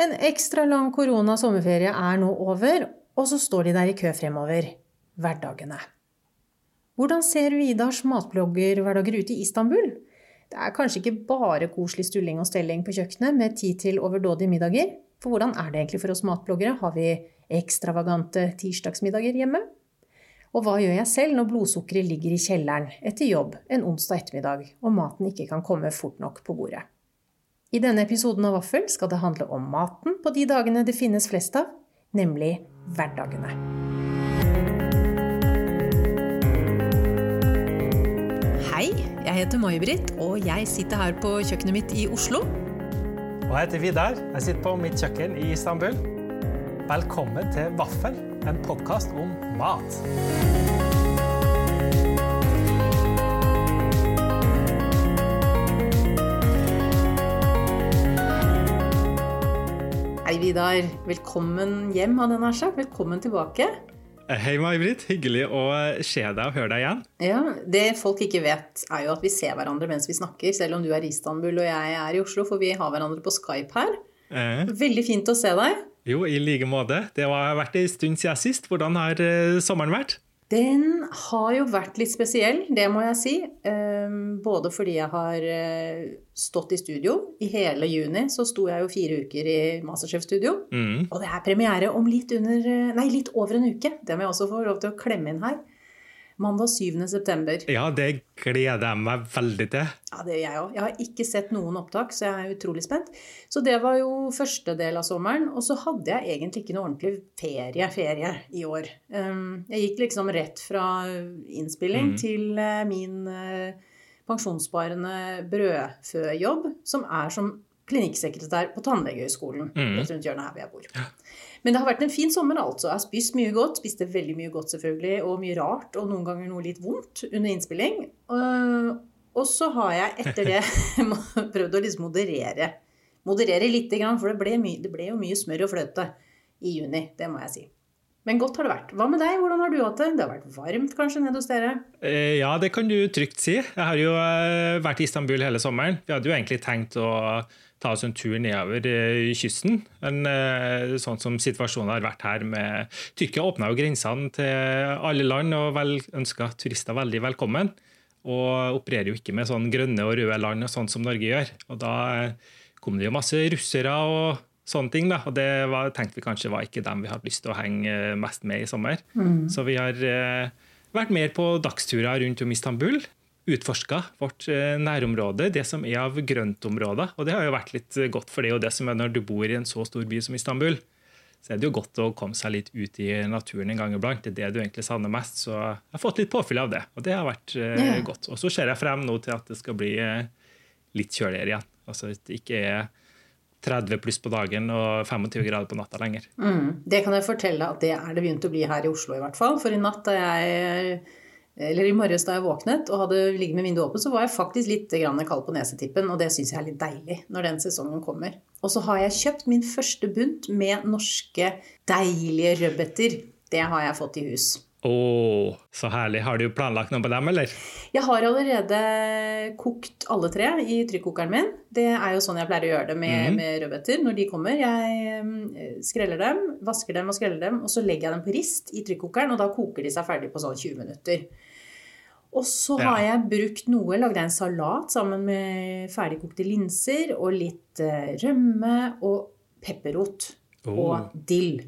En ekstra lang korona-sommerferie er nå over, og så står de der i kø fremover. Hverdagene. Hvordan ser Vidars matbloggerhverdager ut i Istanbul? Det er kanskje ikke bare koselig stulling og stelling på kjøkkenet med tid til overdådige middager. For hvordan er det egentlig for oss matbloggere? Har vi ekstravagante tirsdagsmiddager hjemme? Og hva gjør jeg selv når blodsukkeret ligger i kjelleren etter jobb en onsdag ettermiddag og maten ikke kan komme fort nok på bordet? I denne episoden av Vaffel skal det handle om maten på de dagene det finnes flest av, nemlig hverdagene. Hei, jeg heter May-Britt, og jeg sitter her på kjøkkenet mitt i Oslo. Og jeg heter Vidar. Jeg sitter på mitt kjøkken i Istanbul. Velkommen til Vaffel, en podkast om mat. Hei, Vidar. Velkommen hjem, hadde jeg nær sagt. Velkommen tilbake. Hei, May-Britt. Hyggelig å se deg og høre deg igjen. Ja, Det folk ikke vet, er jo at vi ser hverandre mens vi snakker, selv om du er i Istanbul og jeg er i Oslo, for vi har hverandre på Skype her. Eh, Veldig fint å se deg. jo, i like måte. Det har vært en stund siden sist. Hvordan har eh, sommeren vært? Den har jo vært litt spesiell, det må jeg si. Ehm, Både fordi jeg har eh, stått i studio. I hele juni så sto jeg jo fire uker i Masterchef-studio. Mm. Og det er premiere om litt under eh, Nei, litt over en uke. Det må jeg også få lov til å klemme inn her. Mandag 7. september. Ja, det gleder jeg meg veldig til. Ja, det gjør jeg òg. Jeg har ikke sett noen opptak, så jeg er utrolig spent. Så det var jo første del av sommeren. Og så hadde jeg egentlig ikke noe ordentlig ferie, ferie i år. Um, Jeg gikk liksom rett fra innspilling mm. til eh, min eh, pensjonssparende brødføjobb, som er som klinikksekretær på Tannlegehøgskolen mm. rett rundt hjørnet her hvor jeg bor. Men det har vært en fin sommer, altså. Jeg har spist mye godt. Spiste veldig mye godt, selvfølgelig, og mye rart, og noen ganger noe litt vondt under innspilling. Og, og så har jeg etter det prøvd å liksom moderere. Moderere lite grann, for det ble, mye, det ble jo mye smør og fløte i juni. Det må jeg si. Men godt har det vært. Hva med deg? Hvordan har du hatt det? Det har vært varmt kanskje nede hos dere? Eh, Ja, det kan du trygt si. Jeg har jo eh, vært i Istanbul hele sommeren. Vi hadde jo egentlig tenkt å ta oss en tur nedover eh, kysten. Men eh, sånn som situasjonen har vært her med Tyrkia åpna jo grensene til alle land og vel ønska turister veldig velkommen. Og opererer jo ikke med sånn grønne og røde land og sånn som Norge gjør. Og da eh, kom det jo masse russere og sånne ting. da, og Det var, tenkte vi kanskje var ikke dem vi hadde lyst til å henge mest med i sommer. Så vi har vært mer på dagsturer rundt om Istanbul. Utforska vårt eh, nærområde, det som er av grøntområder. Og det har jo vært litt eh, godt, for det jo det som er når du bor i en så stor by som Istanbul. Så er det jo godt å komme seg litt ut i naturen en gang iblant. Det er det du egentlig savner mest. Så jeg har fått litt påfyll av det, og det har vært eh, Ja. godt. Og så ser jeg frem nå til at det skal bli litt kjøligere igjen. Altså at det ikke er 30 pluss på dagen og 25 grader på natta lenger. Mm. Det kan jeg fortelle at det er det begynt å bli her i Oslo i hvert fall. For i natt da jeg eller i morges da jeg våknet og hadde ligget med vinduet åpent, så var jeg faktisk litt grann kald på nesetippen, og det syns jeg er litt deilig når den sesongen kommer. Og så har jeg kjøpt min første bunt med norske, deilige rødbeter. Det har jeg fått i hus. Å, så herlig. Har du planlagt noe på dem, eller? Jeg har allerede kokt alle tre i trykkokeren min. Det er jo sånn jeg pleier å gjøre det med, mm. med rødbeter når de kommer. Jeg mm, skreller dem, vasker dem og skreller dem, og så legger jeg dem på rist i trykkokeren, og da koker de seg ferdig på sånn 20 minutter. Og så har jeg brukt noe, lagde jeg en salat sammen med ferdigkokte linser og litt eh, rømme og pepperrot Oh. og dill.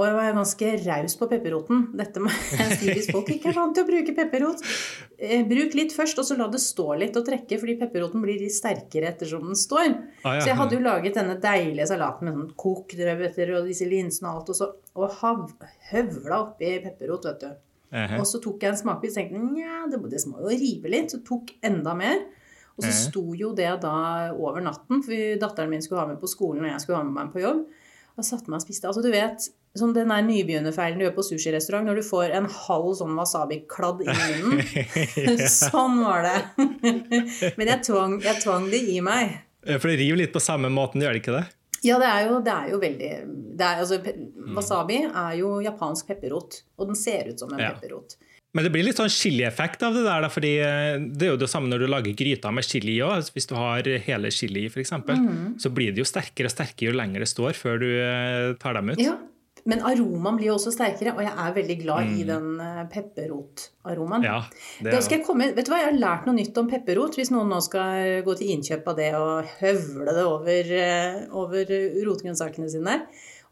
Og jeg var ganske raus på pepperroten. Dette må jeg si hvis folk ikke er vant til å bruke pepperrot. Eh, bruk litt først, og så la det stå litt og trekke, fordi pepperroten blir litt sterkere ettersom den står. Ah, ja. Så jeg hadde jo laget denne deilige salaten med sånn kokt rødbeter og disse linsene og alt, og så og hav, høvla oppi pepperrot, vet du. Ehe. Og så tok jeg en smakebit og tenkte nja, det, det må jo rive litt. Så tok enda mer. Og så Mhm. sto jo det da over natten, for datteren min skulle ha med på skolen, og jeg skulle ha med meg på jobb. Og satte meg og spiste. Altså, du vet, som den der nybegynnerfeilen du gjør på sushirestaurant, når du får en halv sånn wasabi-kladd i munnen. sånn var det. Men jeg tvang, jeg tvang det i meg. For det river litt på samme måten, gjør det ikke det? Ja, det er jo, det er jo veldig det er, altså, Wasabi er jo japansk pepperrot, og den ser ut som en Ja. pepperrot. Men det blir litt sånn chilieffekt av det der, fordi eh, det er jo det samme når du lager gryta med chili òg. Altså, hvis du har hele chili, f.eks., mm. så blir det jo sterkere og sterkere jo lenger det står før du eh, tar dem ut. Ja, men aromaen blir også sterkere, og jeg er veldig glad mm. i den eh, pepperrotaromaen. Ja, da skal jeg komme, vet du hva, Jeg har lært noe nytt om pepperrot. Hvis noen nå skal gå til innkjøp av det og høvle det over, over rotgrønnsakene sine,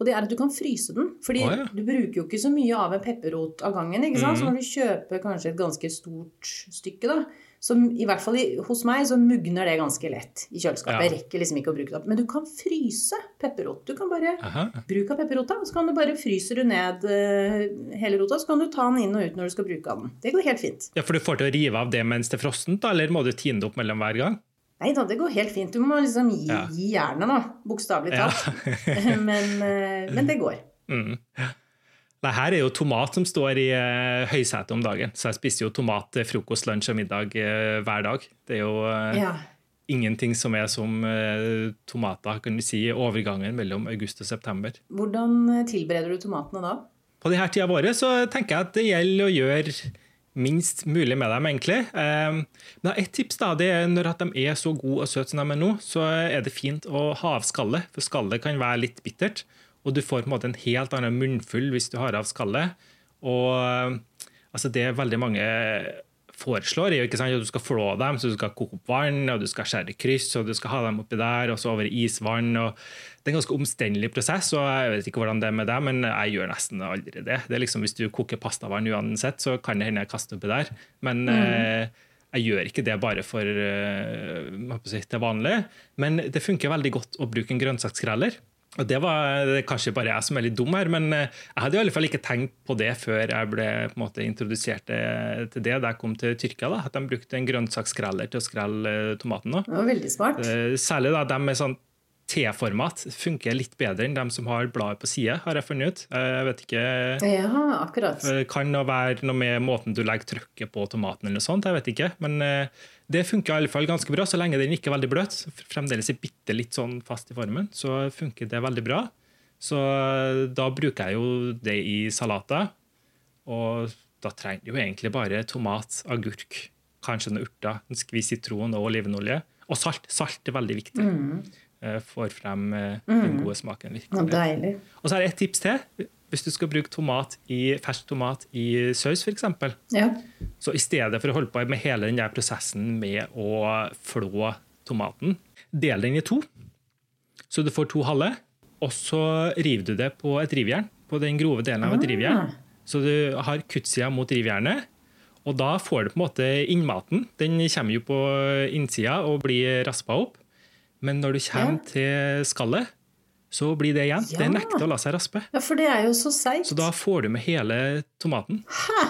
og det er at du kan fryse den. Fordi oh, ja. du bruker jo ikke så mye av en pepperrot av gangen. ikke sant? Mm. Så når du kjøper kanskje et ganske stort stykke, da, så i hvert fall hos meg så mugner det ganske lett i kjøleskapet. Jeg rekker liksom ikke å bruke det opp. Men du kan fryse pepperrot. Du kan bare Aha. bruke pepperrota, så kan du bare fryse du ned uh, hele rota, så kan du ta den inn og ut når du skal bruke den. Det går helt fint. Ja, For du får til å rive av det mens det er frossent, eller må du tine det opp mellom hver gang? Nei da, det går helt fint. Du må liksom gi, ja. gi jernet, da. Bokstavelig talt. Ja. men, eh, men, det går. Mm. Nei, her er jo tomat som står i uh, høysetet om dagen. Så jeg spiser jo tomat til frokost, lunsj og middag uh, hver dag. Det er jo uh, ja. ingenting som er som tomater kan du si, i overgangen mellom august og september. Hvordan tilbereder du tomatene da? På denne tida av året så tenker jeg at det gjelder å gjøre minst mulig med dem, egentlig. Ehm, men et tips da, det er når de er så gode og søte som de er nå, så er det fint å ha av skallet. For skallet kan være litt bittert, og du får på en måte en helt annen munnfull hvis du har av skallet. Og altså, det er veldig mange foreslår, er jo ikke sant, at du skal flå dem, så du skal koke opp vann, og du skal skjære kryss, og du skal ha dem oppi der, og så over isvann. og Det er en ganske omstendelig prosess, og jeg vet ikke hvordan det er med deg, men jeg gjør nesten aldri det. Det er liksom Hvis du koker pastavann uansett, så kan det hende jeg kaster oppi der. Men mm. eh, jeg gjør ikke det bare for uh, si, til vanlig. Men det funker veldig godt å bruke en grønnsaksskreller. Og Det var det kanskje bare jeg som er litt dum her, men eh, jeg hadde i alle fall ikke tenkt på det før jeg ble på en måte introdusert til det da jeg kom til Tyrkia. da, At de brukte en grønnsakskreller til å skrelle tomaten da. Det var veldig smart. Eh, særlig da de med sånn T-format funker litt bedre enn dem som har bladet på side, har jeg funnet ut. Jeg vet ikke Ja, akkurat. Det kan det være noe med måten du legger trykket på tomaten eller noe sånt, jeg vet ikke. Men det funker i alle fall ganske bra, så lenge den ikke er veldig bløt. Fremdeles er bitte litt sånn fast i formen, så funker det veldig bra. Så da bruker jeg jo det i salater. Og da trenger du jo egentlig bare tomat, agurk, kanskje noen urter, en skvis sitron og olivenolje. Og salt. Salt er veldig viktig. Mm. Eh, får frem eh, den mm. gode smaken. Virkelig. Og så er det et tips til hvis du skal bruke tomat i, fersk tomat i saus, f.eks. Ja. Så i stedet for å holde på med hele den der prosessen med å flå tomaten, del den i to, så du får to halve. Og så river du det på et rivjern, på den grove delen av et ah. rivjern. Så du har kuttsida mot rivjernet. Og da får du på en måte innmaten. Den kommer jo på innsida og blir raspa opp. Men når du kommer ja. til skallet, så blir det igjen. Ja. Det nekter å la seg raspe. Ja, For det er jo så seigt. Så da får du med hele tomaten. Hæ?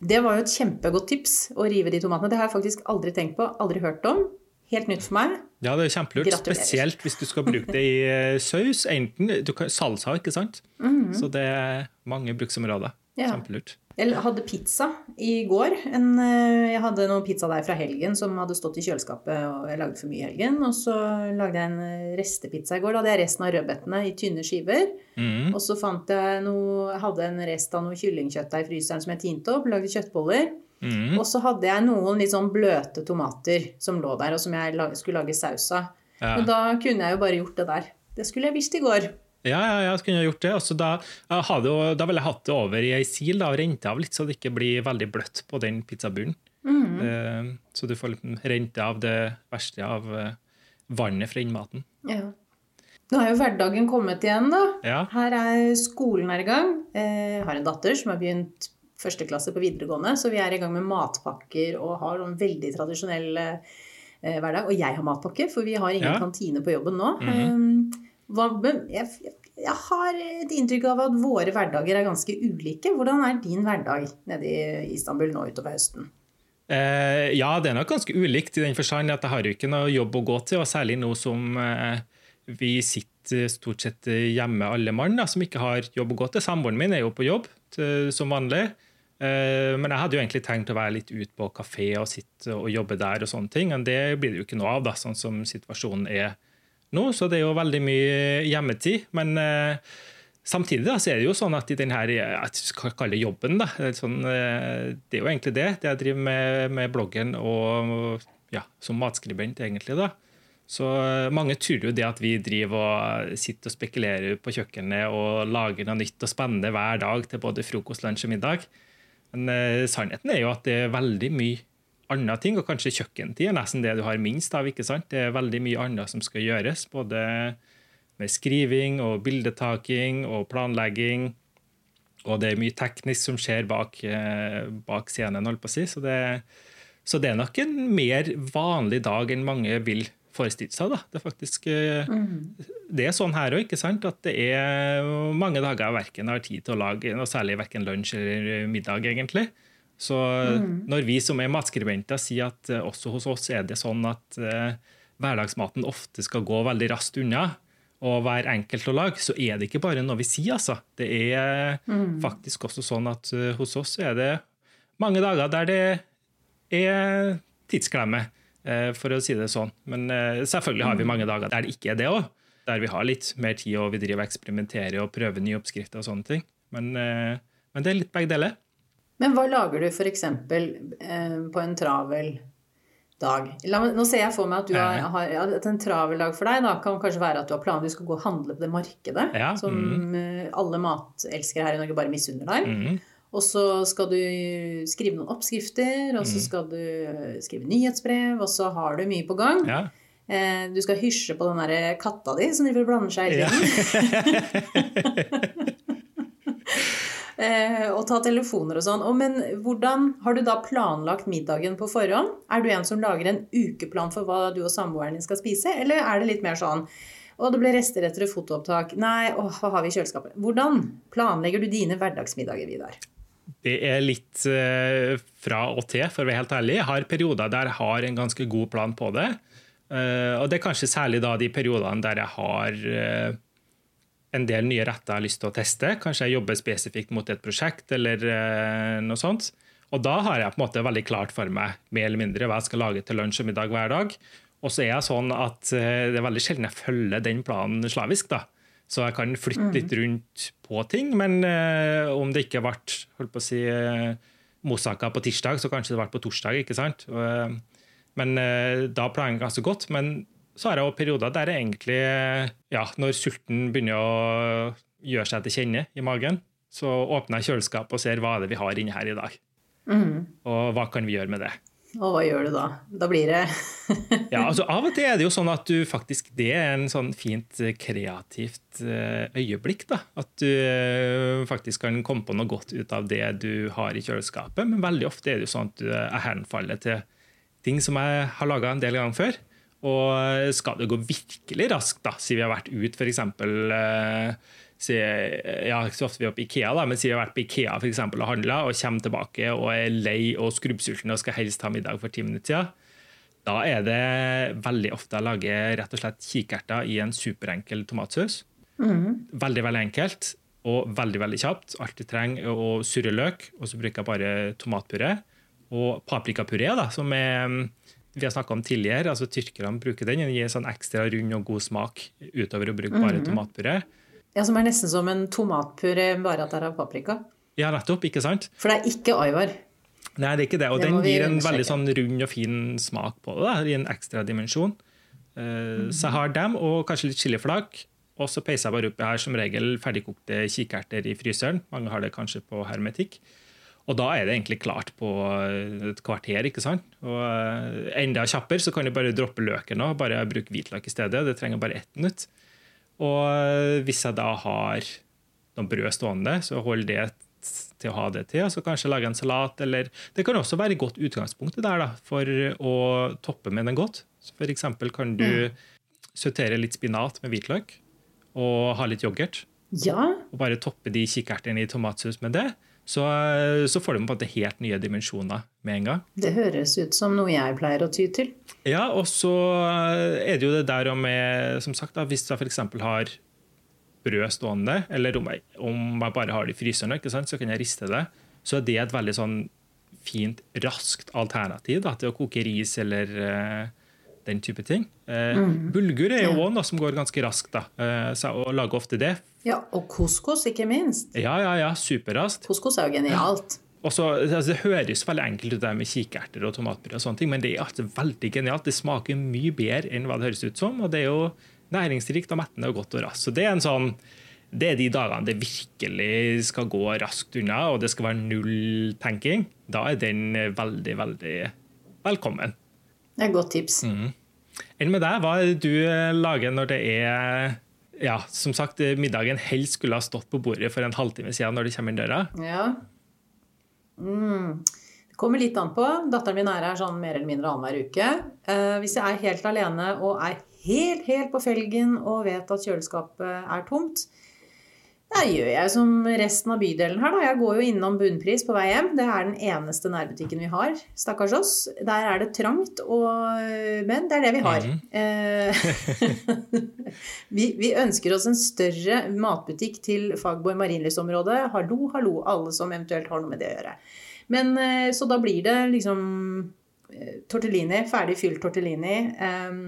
Det var jo et kjempegodt tips å rive de tomatene. Det har jeg faktisk aldri tenkt på, aldri hørt om. Helt nytt for meg. Ja, det er kjempelurt. Gratulerer. Spesielt hvis du skal bruke det i eh, saus. Enten du kan, Salsa, ikke sant? Mm -hmm. Så det er mange bruksområder. Ja. Kjempelurt. Jeg hadde pizza i går. En, eh, jeg hadde noen pizza der fra helgen som hadde stått i kjøleskapet, og jeg lagde for mye i helgen. Og så lagde jeg en eh, restepizza i går. Da hadde jeg resten av rødbetene i tynne skiver. Mm. Og så fant jeg noe, hadde en rest av noe kyllingkjøtt i fryseren som jeg tinte opp. Lagde kjøttboller. Mm. Og så hadde jeg noen litt sånn bløte tomater som lå der, og som jeg skulle lage saus av. Ja. Men da kunne jeg jo bare gjort det der. Det skulle jeg visst i går. Ja, ja, jeg kunne gjort det. Også da, hadde, da ville jeg hatt det over i ei sil da, og rente av litt, så det ikke blir veldig bløtt på den pizzabunnen. Mm. Uh, så du får rente av det verste av uh, vannet fra innmaten. Ja. Nå er jo hverdagen kommet igjen, da. Ja. Her er skolen er i gang. Eh, jeg har en datter som har begynt første klasse på videregående, så vi er i gang med matpakker og har en veldig tradisjonell hverdag. Og jeg har matpakke, for vi har ingen ja. kantine på jobben nå. Mm -hmm. Jeg, jeg, har et inntrykk av at våre hverdager er ganske ulike. Hvordan er din hverdag nede i Istanbul nå utover høsten? Eh, ja, det er nok ganske ulikt i den forstand at jeg har jo ikke noe jobb å gå til, og særlig nå som eh, vi sitter stort sett hjemme alle mann da, som ikke har jobb å gå til. Samboeren min er jo på jobb til, som vanlig. Eh, men jeg hadde jo egentlig tenkt å være litt ute på kafé og sitte og jobbe der, og sånne ting, men det blir det jo ikke noe av, da, sånn som situasjonen er nå, så det er jo veldig mye hjemmetid. Men eh, Samtidig da, så er det jo sånn at i denne jeg skal kalle det jobben, da, sånn, det er jo egentlig det, det jeg driver med, med bloggen og ja, som matskribent, egentlig. da. Så Mange tror jo det at vi driver og sitter og spekulerer på kjøkkenet og lager noe nytt og spennende hver dag til både frokost, lunsj og middag. Men eh, sannheten er jo at det er veldig mye andre ting, og kanskje kjøkkentid er nesten det du har minst av. ikke sant? Det er veldig mye annet som skal gjøres, både med skriving og bildetaking og planlegging. Og det er mye teknisk som skjer bak, uh, bak scenen, holdt på å si. Så det, så det er nok en mer vanlig dag enn mange vil forestille seg. Da. Det er faktisk mm. det er sånn her òg, ikke sant? At det er mange dager jeg verken har tid til å lage noe særlig verken lunsj eller middag, egentlig. Så mm. når vi som er matskribenter sier at uh, også hos oss er det sånn at uh, hverdagsmaten ofte skal gå veldig raskt unna og være enkelt å lage, så er det ikke bare noe vi sier, altså. Det er mm. faktisk også sånn at hos oss er det mange dager der det er tidsklemme. Eh, for å si det sånn. Men eh, selvfølgelig har vi mange dager der det ikke er det òg. Der vi har litt mer tid og vi driver og eksperimenterer og prøver nye oppskrifter og sånne ting. Men, eh, men det er litt begge deler. Men hva lager du f.eks. på en travel dag? nå ser jeg for meg at du har, har at en travel dag for deg da, kan kanskje være at du har planer du skal gå og handle på det markedet, ja, som mm. alle matelskere her i Norge bare misunner deg. Mm. Og så skal du skrive noen oppskrifter, og så mm. skal du skrive nyhetsbrev, og så har du mye på gang. Ja. Eh, du skal hysje på den der katta di som vil blande seg hele tiden. eh, og ta telefoner og sånn. Men hvordan har du da planlagt middagen på forhånd? Er du en som lager en ukeplan for hva du og samboeren din skal spise, eller er det litt mer sånn og det ble rester etter et fotoopptak. Nei, åh, hva har vi i kjøleskapet? Hvordan planlegger du dine hverdagsmiddager, Vidar? Det er litt uh, fra og til, for å være helt ærlig. Jeg har perioder der jeg har en ganske god plan på det. Uh, og det er kanskje særlig da de periodene der jeg har uh, en del nye retter jeg har lyst til å teste. Kanskje jeg jobber spesifikt mot et prosjekt eller noe sånt. Og da har jeg på en måte veldig klart for meg mer eller mindre hva jeg skal lage til lunsj og middag hver dag. Og så er jeg sånn at det er veldig sjelden jeg følger den planen slavisk. da. Så jeg kan flytte mm. litt rundt på ting. Men uh, om det ikke ble holdt på å si, Mosaka på tirsdag, så kanskje det ble på torsdag. ikke sant? Men da planlegger jeg ganske godt. Men så har jeg òg perioder der jeg egentlig, ja, når sulten begynner å gjøre seg til kjenne i magen, så åpner jeg kjøleskapet og ser hva er det vi har inni her i dag. Mm. Og hva kan vi gjøre med det. Og hva gjør du da? Da blir det Ja, altså Av og til er det jo sånn at du faktisk Det er en sånn fint eh, kreativt eh, øyeblikk. da, At du eh, faktisk kan komme på noe godt ut av det du har i kjøleskapet. Men veldig ofte er det jo sånn at du er henfallet til ting som jeg har laga en del ganger før. Og skal det gå virkelig raskt, da, siden vi har vært ut f.eks si, ja, ikke så ofte vi er på Ikea, da, men siden vi har vært på Ikea for eksempel, og handla og kommer tilbake og er lei og skrubbsulten og skal helst ha middag for ti minutter siden, da er det veldig ofte jeg lager rett og slett kikerter i en superenkel tomatsaus. Mm. Veldig, veldig enkelt og veldig veldig kjapt. Alt du trenger å surre løk, og så bruker jeg bare tomatpuré. Og paprikapuré, da, som er, vi har snakka om tidligere. altså Tyrkerne bruker den. Den gir sånn ekstra rund og god smak utover å bruke bare mm. tomatpuré. Ja, Som er nesten som en tomatpuré, bare at det er av paprika? Ja, nettopp. ikke sant? For det er ikke Aivar? Nei, det er ikke det. Og det den gir en veldig sånn rund og fin smak på det, i en ekstra dimensjon. Uh, mm. Så jeg har dem, og kanskje litt chiliflak. Og så peiser jeg bare opp. Jeg har som regel ferdigkokte kikerter i fryseren. Mange har det kanskje på hermetikk. Og da er det egentlig klart på et kvarter. ikke sant? Og uh, Enda kjappere så kan du bare droppe løken og bare bruke hvitløk i stedet. Det trenger bare ett minutt. Og hvis jeg da har noen brød stående, så hold det til å ha det til. Så kanskje lage en salat. Eller det kan også være et godt utgangspunkt der da, for å toppe med den godt. Så for eksempel kan du mm. sautere litt spinat med hvitløk og ha litt yoghurt. Ja. Og bare toppe de kikkertene i tomatsaus med det. Så, så, får de på en måte helt nye dimensjoner med en gang. Det høres ut som noe jeg pleier å ty til. Ja, og så er det jo det der med som sagt, da, Hvis jeg f.eks. har brød stående, eller om jeg, om jeg, bare har det i fryseren, så kan jeg riste det. Så er det et veldig sånn fint, raskt alternativ da, til å koke ris eller uh, den type ting. Uh, mm. Bulgur er jo òg noe som går ganske raskt, da, uh, så jeg lager ofte det. Ja, Og couscous, ikke minst. Ja, ja, ja, superraskt. Couscous er jo genialt. Ja. Også, altså, det høres veldig enkelt ut det med kikerter og tomatbrød, og sånne ting, men det er altså veldig genialt. Det smaker mye bedre enn hva det høres ut som, og det er jo næringsrikt og mettende og godt og raskt. Så det er en sånn det er de dagene det virkelig skal gå raskt unna, og det skal være null tenking. Da er den veldig, veldig velkommen. Det er et godt tips. Mm. Enn med deg, hva er det du eh, lager når det er ja, som sagt, middagen helst skulle ha stått på bordet for en halvtime siden når de kommer inn døra? Ja. Mm. Det kommer litt an på. Datteren min er her sånn mer eller mindre annenhver uke. Eh, hvis jeg er helt alene og er helt, helt på felgen og vet at kjøleskapet er tomt, da gjør jeg som resten av bydelen her, da. Jeg går jo innom Bunnpris på vei hjem. Det er den eneste nærbutikken vi har. Stakkars oss. Der er det trangt, og... men det er det vi har. Mm. vi, vi, ønsker oss en større matbutikk til Fagborg marinlystområde. Hallo, hallo, alle som eventuelt har noe med det å gjøre. Men eh, Så da blir det liksom eh, tortellini, ferdig fylt tortellini. Um,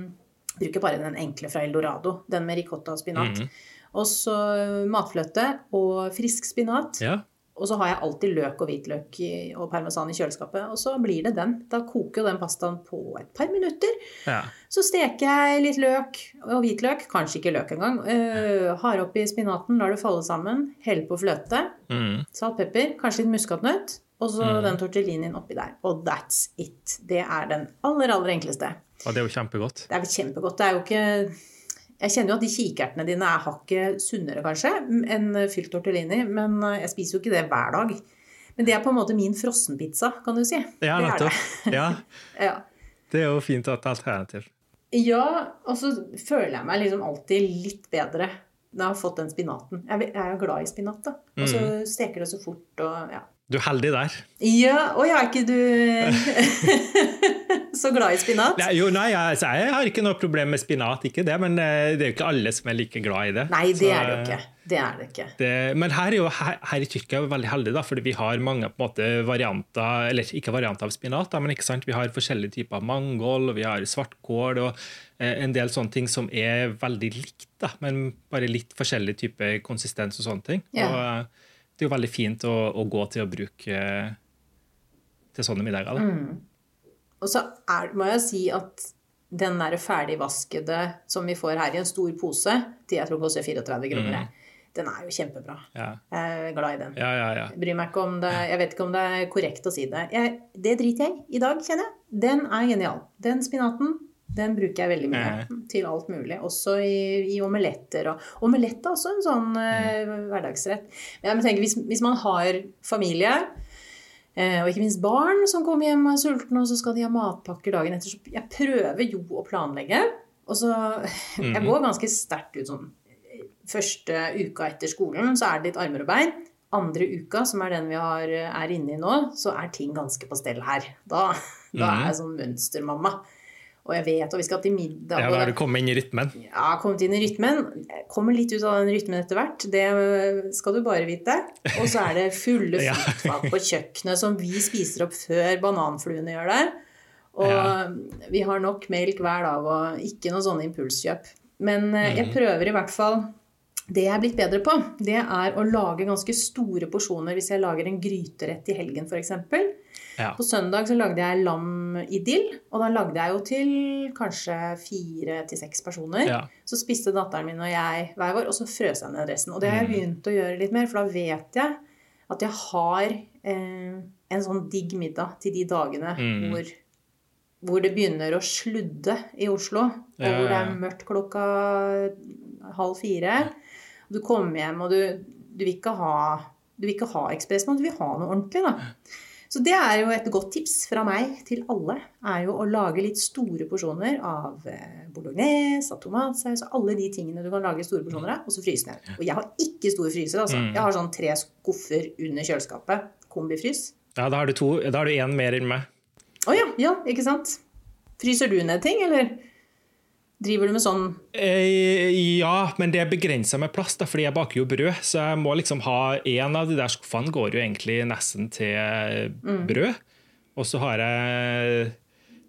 bruker bare den enkle fra Eldorado, den med ricotta og spinat. Mm. Og så matfløte og frisk spinat. Ja. Og så har jeg alltid løk og hvitløk og parmesan i kjøleskapet. Og så blir det den. Da koker jo den pastaen på et par minutter. Ja. Så steker jeg litt løk og hvitløk. Kanskje ikke løk engang. Uh, har oppi spinaten, lar det falle sammen. Hell på fløte. Mm. Salt, pepper, kanskje litt muskatnøtt. Og så mm. den tortellinien oppi der. Og that's it. Det er den aller, aller enkleste. Og det er jo kjempegodt. Det er kjempegodt. Det er jo ikke jeg kjenner jo at de kikertene dine er hakket sunnere, kanskje, enn fylt tortellini, men eh, jeg spiser jo ikke det hver dag. Men det er på en måte min frossenpizza, kan du si. Ja, nettopp. Ja. ja. Det er jo fint å ha et alternativ. Ja, og så føler jeg meg liksom alltid litt bedre når jeg har fått den spinaten. Jeg er jo glad i spinat, da. Og så mm. steker det så fort og ja. Du er heldig der. Ja. og jeg er ikke du så glad i spinat? Nei, jo, nei, altså, jeg har ikke noe problem med spinat, ikke det, men eh, det er jo ikke alle som er like glad i det. Nei, det så, er det jo ikke. Det er det ikke. Det, men her, jo, her, her, i Tyrkia er vi veldig heldige, da, fordi vi har mange måte, varianter Eller ikke varianter av spinat, da, men ikke sant? vi har forskjellige typer mangold, og vi har svartkål og eh, en del sånne ting som er veldig likt, da, men bare litt forskjellig type konsistens og sånne ting. Ja. Og, det er jo veldig fint å, å gå til å bruke til sånne middager. Mm. Og så er, må jeg si at den der ferdigvaskede som vi får her i en stor pose, til jeg tror koster 34 kroner, mm. den er jo kjempebra. Ja. Jeg er glad i den. Ja, ja, bryr meg ikke om det Jeg vet ikke om det er korrekt å si det. Jeg, det driter jeg i dag, kjenner jeg. Den er genial. Den spinaten den bruker jeg veldig mye mm. til alt mulig. Også i, i omeletter. Og, omelett er også en sånn uh, hverdagsrett. Men jeg tenker, hvis, hvis, man har familie, uh, og ikke minst barn som kommer hjem og er sultne, og så skal de ha matpakker dagen etter, så jeg prøver jo å planlegge. Og så Jeg mhm. går ganske sterkt ut sånn Første uka etter skolen så er det litt armer og bein. Andre uka, som er den vi har, er inne i nå, så er ting ganske på stell her. Da, da er mhm. jeg sånn mønstermamma. Og jeg vet, og vi skal til middag. Ja, Da har du kommet inn i rytmen? Ja, kommet inn i rytmen. Kommer litt ut av den rytmen etter hvert. Det skal du bare vite. Og så er det fulle fruktfat på kjøkkenet som vi spiser opp før bananfluene gjør det. Og ja. vi har nok melk hver dag og ikke noe sånne impulskjøp. Men eh, jeg mhm. prøver i hvert fall det jeg er blitt bedre på, det er å lage ganske store porsjoner hvis jeg lager en gryterett i helgen f.eks. Ja. På søndag så lagde jeg lam i dill, og da lagde jeg jo til kanskje fire til seks personer. Ja. Så spiste datteren min og jeg hver vår, og så frøs jeg ned resten. Og det har jeg mm. begynt å gjøre litt mer, for da vet jeg at jeg har eh, en sånn digg middag til de dagene mm. hvor, hvor, det begynner å sludde i Oslo, og ja, hvor det er mørkt klokka halv fire. Du kommer hjem, og du, du vil ikke ha du vil ikke ha ekspressmat, du vil ha noe ordentlig. da. Så det er jo et godt tips fra meg til alle. er jo Å lage litt store porsjoner av eh, bolognese, av tomatsaus, alle de tingene du kan lage store porsjoner av, og så fryse ned. Og jeg har ikke stor fryser, altså. Mm. Jeg har sånn tre skuffer under kjøleskapet. Kombifrys. Ja, da har du to. Da har du én mer enn meg. Å oh, ja. Ja, ikke sant. Fryser du ned ting, eller? Driver du med sånn eh, Ja, men det er begrensa med plass, da, fordi jeg baker jo brød. Så jeg må liksom ha En av de der skuffene går jo egentlig nesten til mm. brød. Og så har jeg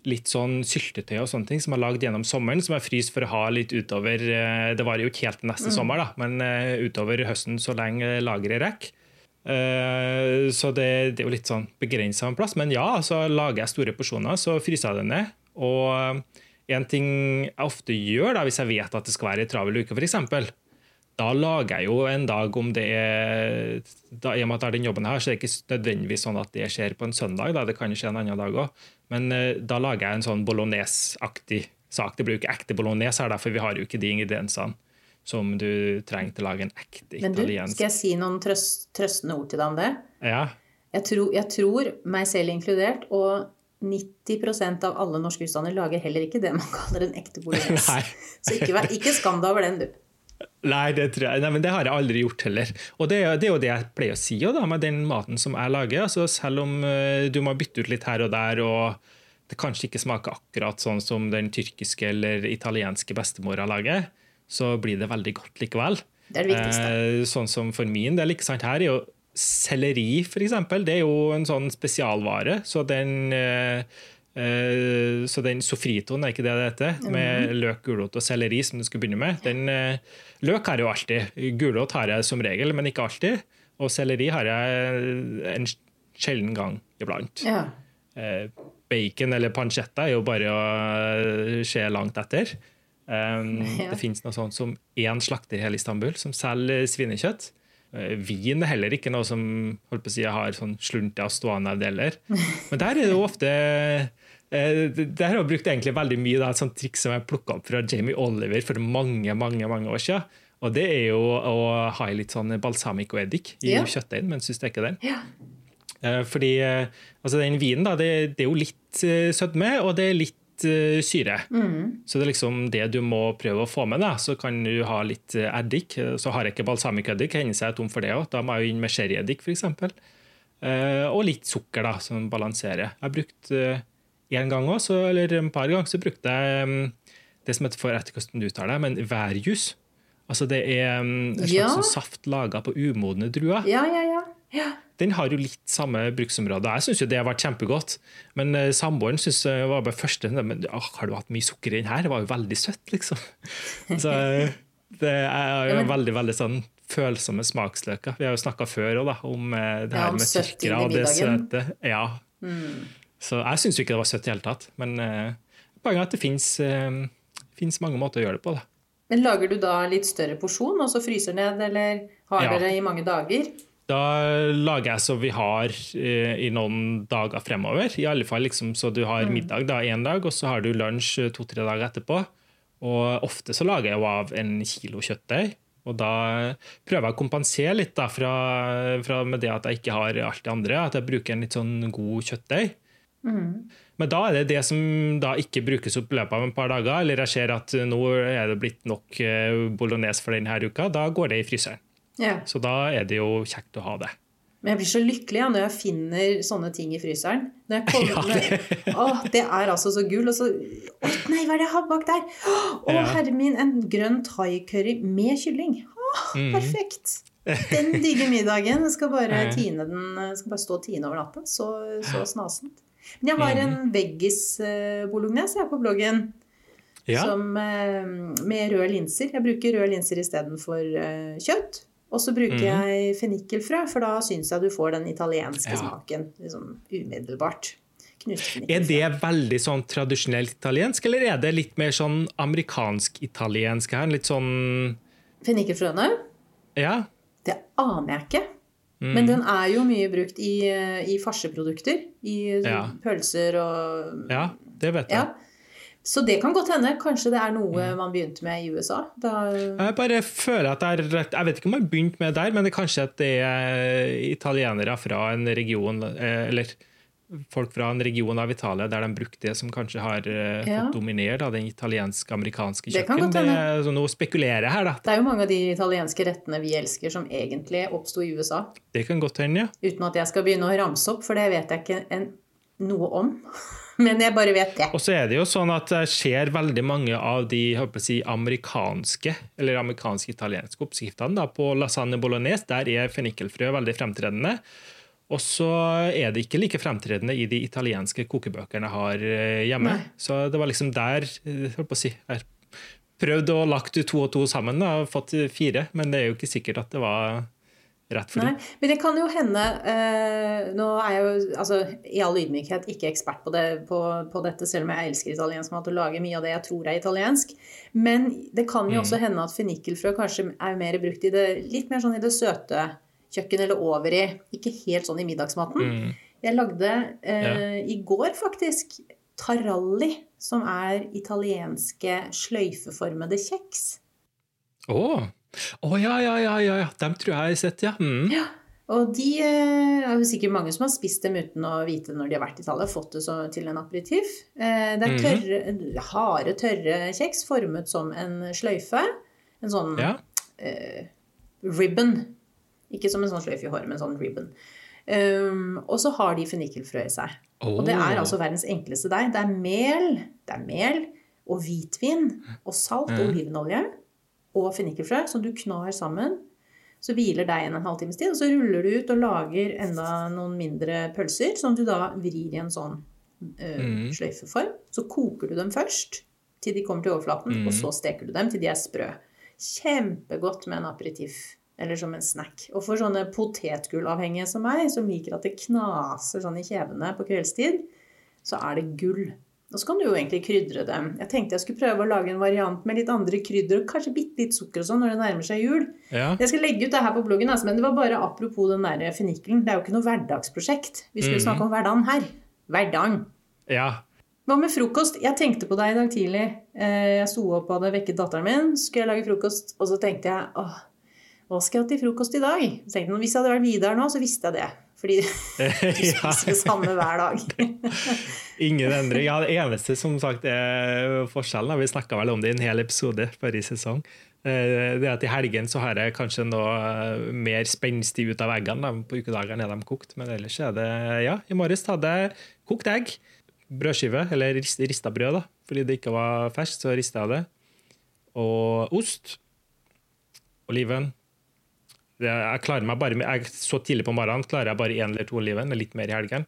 litt sånn syltetøy og sånne ting som jeg har lagd gjennom sommeren, som jeg fryser for å ha litt utover eh, Det varer jo ikke helt neste mm. sommer, da, men uh, utover høsten så lenge lageret rekker. Så det, det, er jo litt sånn begrensa plass. Men ja, så lager jeg store porsjoner, så fryser jeg det ned. Og en ting jeg ofte gjør da, hvis jeg vet at det skal være ei travel uke, f.eks., da lager jeg jo en dag om det er da, I og med at jeg har den jobben her, så er det ikke nødvendigvis sånn at det skjer på en søndag. Da. Det kan skje en annen dag òg. Men uh, da lager jeg en sånn bolognese-aktig sak. Det blir jo ikke ekte bolognese her, for vi har jo ikke de ingrediensene som du trenger til å lage en ekte italiensk Men du, skal jeg si noen trøst, trøstende ord til deg om det? Ja. Jeg tror, jeg tror, meg selv inkludert, og 90% av alle norske husstander lager heller ikke det man kaller en ekte bolognese. Så ikke, ikke skam deg over den, du. Nei, det, jeg, nei, men det har jeg aldri gjort heller. Og det, det, er jo det jeg pleier å si da, med den maten som jeg lager. Altså, selv om uh, du må bytte ut litt her og der, og det kanskje ikke smaker akkurat sånn som den tyrkiske eller italienske bestemora lager, så blir det veldig godt likevel. Det er det viktigste. Uh, sånn som for min del, ikke sant, her er jo selleri, f.eks. Det er jo en sånn spesialvare. Så den uh, Eh, så den sofritoen, er ikke det det heter? Med mhm. løk, gulrot og selleri, som du skulle begynne med. Den, eh, løk har jeg jo alltid. Gulrot har jeg som regel, men ikke alltid. Og selleri har jeg en sjelden gang iblant. Ja. Eh, bacon eller pancetta er jo bare å se langt etter. Um, ja. Det finnes noe sånt som én slakter i hele Istanbul som selger svinekjøtt. Vin er heller ikke noe som holdt på å si, har sånn slunta stående deler. Men der er det jo ofte Eh, der har jeg brukt egentlig veldig mye da, et sånt triks som jeg plukka opp fra Jamie Oliver for mange mange, mange år siden. Og det er jo å ha litt sånn balsamico-eddik i ja. kjøttdeigen mens du steker den. Ja. Eh, fordi eh, altså den vinen da, det, det, er jo litt sødme, og det er litt syre. Mm. Så det er liksom det du må prøve å få med. da, Så kan du ha litt eddik. Så har jeg ikke balsamico-eddik, hender seg tom for det òg. Da må jeg jo inn med sherryeddik f.eks. Og litt sukker, da, som balanserer. Jeg har brukt en gang også, eller en par ganger, så brukte jeg um, det som heter for etter hvordan du uttaler det, men værjus. Altså det er um, en slags ja. Saft laga på umodne druer. Ja, ja, ja, ja. Den har jo litt samme bruksområde. Jeg syns det har vært kjempegodt. Men uh, samboeren syns det var bare første men, oh, Har du hatt mye sukker i den her? Det var jo veldig søtt, liksom. Så det er jo ja, men... veldig, veldig sånn følsomme smaksløker. Vi har jo snakka før også, om uh, det her med tyrkere og det søte. Ja. Mm. Så jeg syns ikke det var søtt i hele tatt. Men uh, poenget er at det fins uh, mange måter å gjøre det på. Da. Men Lager du da litt større porsjon og så fryser ned, eller har ja. dere i mange dager? Da lager jeg så vi har eh, i noen dager fremover. I alle fall liksom, så du har mm. middag da én dag, og så har du lunsj to-tre dager etterpå. Og ofte så lager jeg jo av en kilo kjøttdeig. Og da prøver jeg å kompensere litt da, fra, fra med det at jeg ikke har alt det andre. At jeg bruker en litt sånn god kjøttdeig. Mm. Men da er det det som da ikke brukes opp i løpet av en par dager, eller jeg ser at nå er det blitt nok eh, bolognese for denne uka, da går det i fryseren. Ja. Så da er det jo kjekt å ha det. Men jeg blir så lykkelig ja, når jeg finner sånne ting i fryseren. Når jeg kommer, ja, det... Å, det er altså så gull. Og så Å nei, hva er det jeg har bak der? Å, ja. herre min, en grønn thai-curry med kylling. Å, mm. Perfekt. Den digge middagen. Jeg skal bare, tine den, skal bare stå og tine over natta. Så, så snasent. Men jeg har en mm. veggis-bolognese eh, på bloggen. Ja. Som, eh, med røde linser. Jeg bruker røde linser istedenfor uh, kjøtt. Og så bruker mm. jeg fennikelfrø, for da syns jeg du får den italienske ja. smaken liksom, umiddelbart. Er det veldig sånn tradisjonelt italiensk, eller er det litt mer sånn amerikansk-italiensk her? Litt sånn Fennikelfrøene? Ja. Det aner jeg ikke. Mm. Men den er jo mye brukt i, i farseprodukter. I ja. pølser og Ja, det vet jeg. Ja. Så det kan godt hende. Kanskje det er noe mm. man begynte med i USA. Da... Jeg bare føler at det er Jeg vet ikke om man begynte med der, men det er kanskje at det er italienere fra en region eh, Eller folk fra en region av Italia der de brukte det som kanskje har uh, ja. fått av den italiensk-amerikanske kjøkken. Det, det så nå spekulerer jeg her, da. Det er jo mange av de italienske rettene vi elsker, som egentlig oppsto i USA. Det kan godt hende, ja. Uten at jeg skal begynne å ramse opp, for det vet jeg ikke en, noe om. Men jeg bare vet det. Og så er det jo sånn at det skjer veldig mange av de si, amerikanske eller amerikansk-italienske oppskriftene på lasagne bolognese. Der er fennikelfrø veldig fremtredende. Og så er det ikke like fremtredende i de italienske kokebøkene jeg har eh, hjemme. Nei. Så det var liksom der eh, holdt på å si, jeg prøvde å lagt to og to sammen og fått fire, men det er jo ikke sikkert at det var rett for dem. men det kan jo hende eh, Nå er jeg jo altså, i all ydmykhet ikke ekspert på, det, på, på dette, selv om jeg elsker italiensk mat og lager mye av det jeg tror er italiensk. Men det kan jo Mm. også hende at fennikelfrø kanskje er mer brukt i det litt mer sånn i det søte kjøkken eller over i Ikke helt sånn i middagsmaten. Mm. Jeg lagde eh, i går faktisk taralli, som er italienske sløyfeformede kjeks. Å Å, oh, ja, ja, ja, ja. Dem tror jeg jeg har sett, ja. Mm. Ja, og de eh, er jo sikkert mange som har spist dem uten å vite når de har vært i Italia, fått det så, til en aperitiff. Eh, det er Mhm. tørre, harde, tørre kjeks formet som en sløyfe. En sånn ja. eh, ribbon. Ikke som en sånn sløyfe i håret, men en sånn ribbon. Um, og så har de fennikelfrø i seg. Og det er altså verdens enkleste deig. Det er mel, det er mel og hvitvin og salt og Mhm. olivenolje og fennikelfrø som du knar sammen. Så hviler deigen en halvtimes tid, og så ruller du ut og lager enda noen mindre pølser som du da vrir i en sånn eh, Mhm. sløyfeform. Så koker du dem først til de kommer til overflaten, mm. og så steker du dem til de er sprø. Kjempegodt med en aperitiff. Eller som en snack. Og for sånne potetgullavhengige som meg, som liker at det knaser sånn i kjevene på kveldstid, så er det gull. Og så kan du jo egentlig krydre dem. Jeg tenkte jeg skulle prøve å lage en variant med litt andre krydder og kanskje bitte litt sukker og sånn når det nærmer seg jul. Ja. Jeg skal legge ut det her på bloggen, altså, men det var bare apropos den der fennikelen. Det er jo ikke noe hverdagsprosjekt. Vi skulle mm. snakke om hverdagen her. Hverdagen. ja. Hva med frokost? Jeg tenkte på deg i dag tidlig. Eh, Jeg sto opp og hadde vekket datteren min. Skulle jeg lage frokost, og så tenkte jeg åh, hva skal jeg ha til frokost i dag? Jeg, Hvis jeg hadde vært Vidar nå, så visste jeg det. Fordi du spiser det samme hver dag. Ingen endring. Ja, det eneste som sagt er forskjellen, vi snakka vel om det i en hel episode forrige sesong, eh, det er at i helgen så har jeg kanskje noe eh, mer spenstig ut av eggene. På ukedagene er de kokt, men ellers er det Ja, i morges hadde jeg kokt egg, brødskive, eller rist- rista brød, da, fordi det ikke var ferskt, så rista jeg det. Og ost. Oliven. Jeg klarer meg bare jeg, Så tidlig på morgenen klarer jeg bare én eller to oliven, med litt mer i helgen.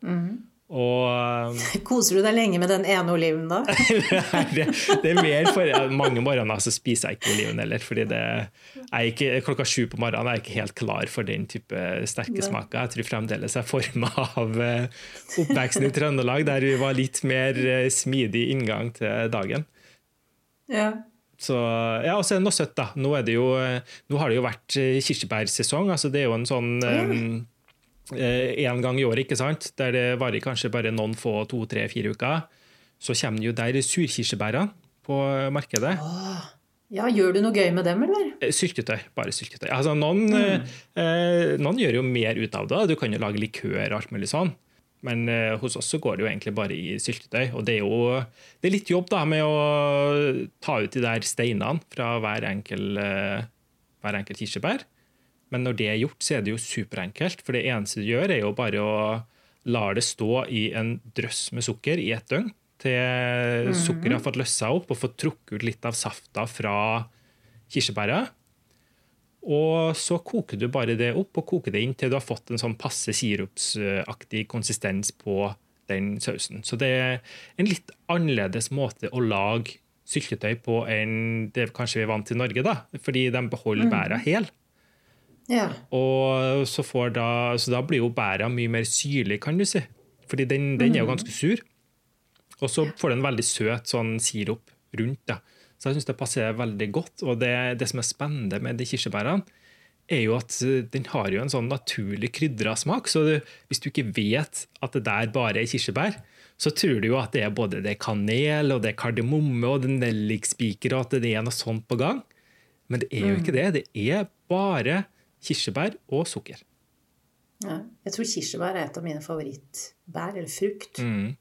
Og Koser du deg lenge med den ene oliven da? det, det er mer for Mange morgener så spiser jeg ikke oliven heller. fordi det er ikke, Klokka sju på morgenen er jeg ikke helt klar for den type sterke smaker. Jeg tror fremdeles jeg er forma av eh, oppveksten i Trøndelag, der vi var litt mer eh, smidig inngang til dagen. Ja. Så, ja, og så er det noe søtt, da. Nå, det jo, eh, nå har det jo vært eh, kirsebærsesong. altså Det er jo en sånn En gang i året, ikke sant? der det varer kanskje bare noen få, to, tre, fire uker. Så kommer det jo der surkirsebærene på markedet. ja, gjør du noe gøy med dem, eller? Eh, Syltetøy. Bare syltetøy. Altså, noen, mm. eh, noen gjør jo mer ut av det. Du kan jo lage likør og alt mulig sånn. Men eh, hos oss så går det jo egentlig bare i syltetøy. Og det er jo det er litt jobb da med å ta ut de der steinene fra hver enkel, eh, hver enkel kirsebær. Men når det er gjort, så er det jo superenkelt. For det eneste du gjør, er jo bare å la det stå i en drøss med sukker i ett døgn. Til sukkeret har fått løst seg opp og fått trukket ut litt av safta fra kirsebæret. Og så koker du bare det opp og koker det inn til du har fått en sånn passe sirupsaktig konsistens på den sausen. Så det er en litt annerledes måte å lage syltetøy på enn det kanskje vi er vant til i Norge, da, fordi de beholder bæra hel. Ja. Og så, får da, så da blir jo bæra mye mer syrlig, kan du si. Fordi den, den er jo ganske sur. Og så får du en veldig søt sånn sirup rundt. Da. Så jeg syns det passer veldig godt. Og det, det som er spennende med de kirsebærene, er jo at eh, den har jo en sånn naturlig krydra smak. Så du, hvis du ikke vet at det der bare er kirsebær, så tror du jo at det er både det er kanel og det er kardemomme og det er nellikspiker og at det er noe sånt på gang. Men det er jo ikke det. Det er bare kirsebær og sukker. ja. Jeg tror kirsebær er et av mine favorittbær, eller frukt. Mm.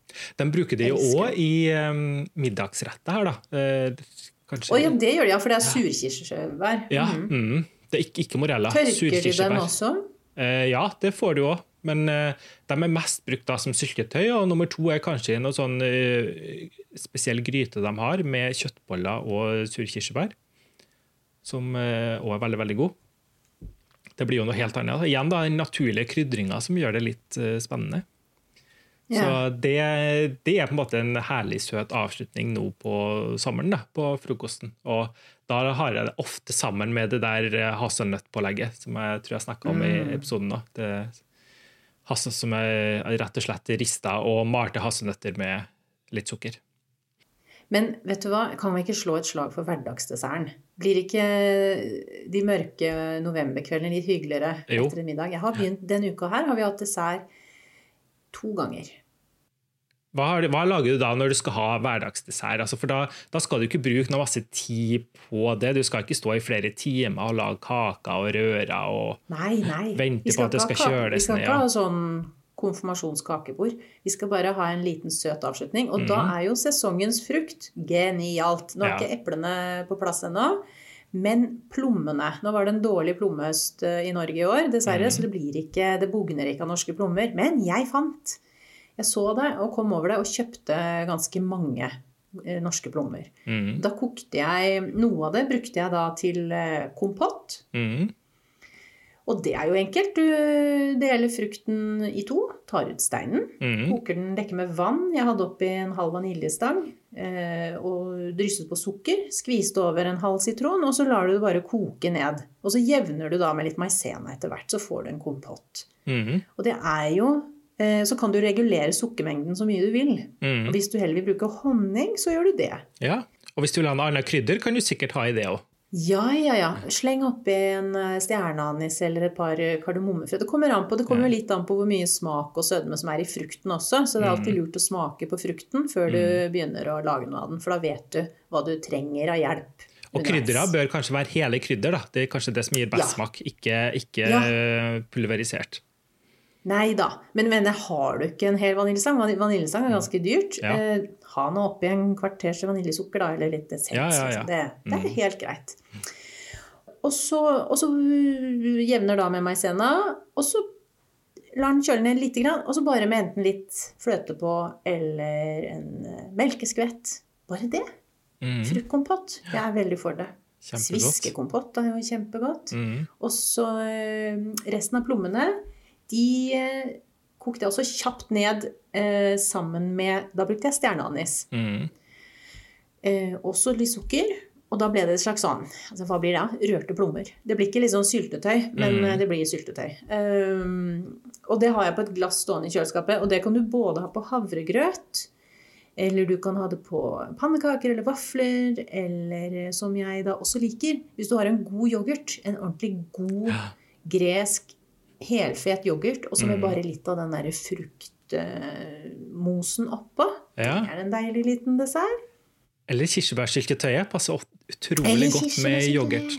De bruker det jo òg i um, middagsretter her, da. Eh, kanskje Oh, ja, det gjør de, ja, for det er surkirsebær. Ja, mm. mm. Det er ikke, ikke morella. Tørker de dem også? Eh, ja, det får du òg. Men eh, de er mest brukt da som syltetøy. Og nummer to er kanskje noe sånn eh, spesiell gryte de har med kjøttboller og surkirsebær. Som òg er veldig, veldig god. det blir jo noe helt annet. Igjen da, den naturlige krydringa som gjør det litt uh, spennende. Ja. Så det, det, er på en måte en herlig søt avslutning nå på sommeren, da, på frokosten. Og da har jeg det ofte sammen med det der hasselnøttpålegget som jeg tror jeg snakka om mm. i episoden. nå. Det Hassel som er rett og slett rista og malte hasselnøtter med litt sukker. Men vet du hva, kan vi ikke slå et slag for hverdagsdesserten? Blir ikke de mørke novemberkveldene litt hyggeligere jo. etter en middag? Jeg har begynt, Denne uka her har vi hatt dessert to ganger. Hva, hva, lager du da når du skal ha hverdagsdessert? Altså for da, da, skal du ikke bruke noe masse tid på det. Du skal ikke stå i flere timer og lage kaker og røre og nei, nei. vente på at det skal kjøles ned. Vi skal ikke ha sånn konfirmasjonskakebord. Vi skal bare ha en liten søt avslutning. Og mm. da er jo sesongens frukt genialt. Nå er ja. ikke eplene på plass ennå. Men plommene Nå var det en dårlig plommehøst eh, i Norge i år, dessverre, mm. så det, blir ikke, det bugner ikke av norske plommer. Men jeg fant jeg så det og kom over det og kjøpte ganske mange eh, norske plommer. Mm. Da kokte jeg Noe av det brukte jeg da til eh, kompott. Mm. Og det er jo enkelt. Du deler frukten i to, tar ut steinen, mm. koker den, dekker med vann. Jeg hadde oppi en halv vaniljestang og drysset på sukker. Skviste over en halv sitron, og så lar du det bare koke ned. Og så jevner du da med litt maisena etter hvert, så får du en kompott. Mm. Og det er jo Eh, så kan du regulere sukkermengden så mye du vil. Mm. Og hvis du heller vil bruke honning, så gjør du det. Ja, Og hvis du vil ha noe annet krydder, kan du sikkert ha i det òg. Ja, ja, ja. Sleng oppi en eh, stjerneanis eller et par kardemommefrø. Det kommer an på, det kommer litt an på hvor mye smak og sødme som er i frukten også. Så det er alltid mm. lurt å smake på frukten før du mm. begynner å lage noe av den. For da vet du hva du trenger av hjelp. Og kryddera bør kanskje være hele krydder. da. Det er kanskje det som gir best ja. smak, ikke, ikke ja. pulverisert. Nei da. Men mener, har du ikke en hel vaniljesang? Vaniljesang er ganske dyrt. Ja. Eh, ha noe oppi en kvarters vaniljesukker, da, eller litt essens. Ja, ja, det, det, er mm. helt greit. Og så, og så jevner da med maisena, og så lar den kjøle ned litt, og så bare med enten litt fløte på eller en eh, melkeskvett. Bare det. Mm. Fruktkompott. Jeg er veldig for det. Sviskekompott er jo kjempegodt. Mm. Og så eh, resten av plommene de kokte jeg også kjapt ned eh, sammen med Da brukte jeg stjerneanis. Mm. Eh, også litt sukker. Og da ble det et slags sånn altså Hva blir det? Rørte plommer. Det blir ikke litt sånn syltetøy, men mm. Eh, det blir syltetøy. Um, og det har jeg på et glass stående i kjøleskapet. Og det kan du både ha på havregrøt, eller du kan ha det på pannekaker eller vafler, eller eh, som jeg da også liker, hvis du har en god yoghurt, en ordentlig god gresk helfet yoghurt, og så med mm. bare litt av den derre fruktmosen oppå. Ja. Det er en deilig liten dessert. Eller kirsebærsyltetøyet passer utrolig godt med yoghurt.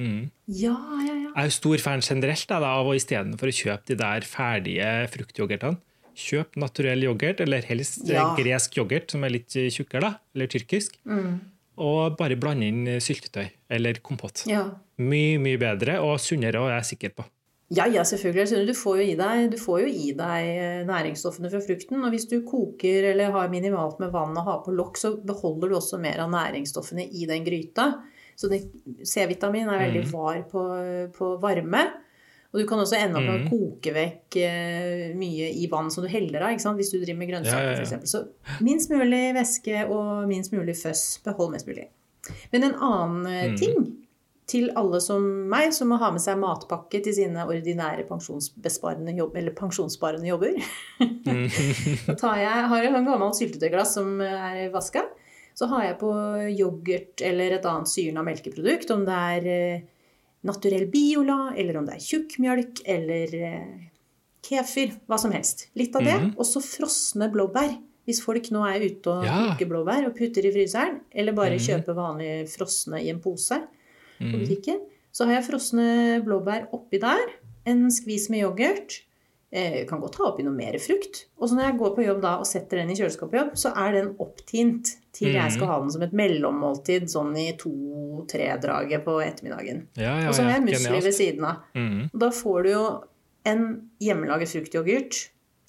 Mm. Ja, ja, ja. Jeg er jo stor fan generelt da, av å istedenfor å kjøpe de der ferdige fruktyoghurtene, kjøp naturell yoghurt, eller helst ja. gresk yoghurt som er litt tjukkere, da, eller tyrkisk. Mm. Og bare blande inn syltetøy eller kompott. Ja. Mye, mye bedre og sunnere, og jeg er sikker på. Ja, ja, selvfølgelig. Du får, deg, du får, jo i deg, eh, næringsstoffene fra frukten. Og hvis du koker eller har minimalt med vann og har på lokk, så beholder du også mer av næringsstoffene i den gryta. Så C-vitamin er veldig mm. var på, på, varme. Og du kan også ende opp med å mm. koke vekk eh, mye i vann som du heller av, hvis du driver med grønnsaker ja, ja, ja. f.eks. Så minst mulig væske og minst mulig føss. Behold mest mulig. Men en annen eh, mm. ting til alle som meg, som må ha med seg matpakke til sine ordinære jobb, eller pensjonssparende jobber. Da jeg, har jeg et gammelt syltetøyglass som er vaska. Så har jeg på yoghurt eller et annet syrna melkeprodukt, om det er eh, naturell biola, eller om det er tjukkmjølk eller eh, kefir, hva som helst. Litt av det. Mm. Og så frosne blåbær. Hvis folk nå er ute og plukker ja. blåbær og putter i fryseren, eller bare mm. kjøper vanlige frosne i en pose, på mm. butikken. Så har jeg frosne blåbær oppi der. En skvis med yoghurt. Eh, kan godt ha oppi noe mer frukt. Og så når jeg går på jobb da og setter den i kjøleskapet, så er den opptint til jeg skal mm. ha den som et mellommåltid sånn i to-tre-draget på ettermiddagen. Ja, ja, og så har jeg musli ved siden av. Mm. Og da får du jo en hjemmelaget fruktyoghurt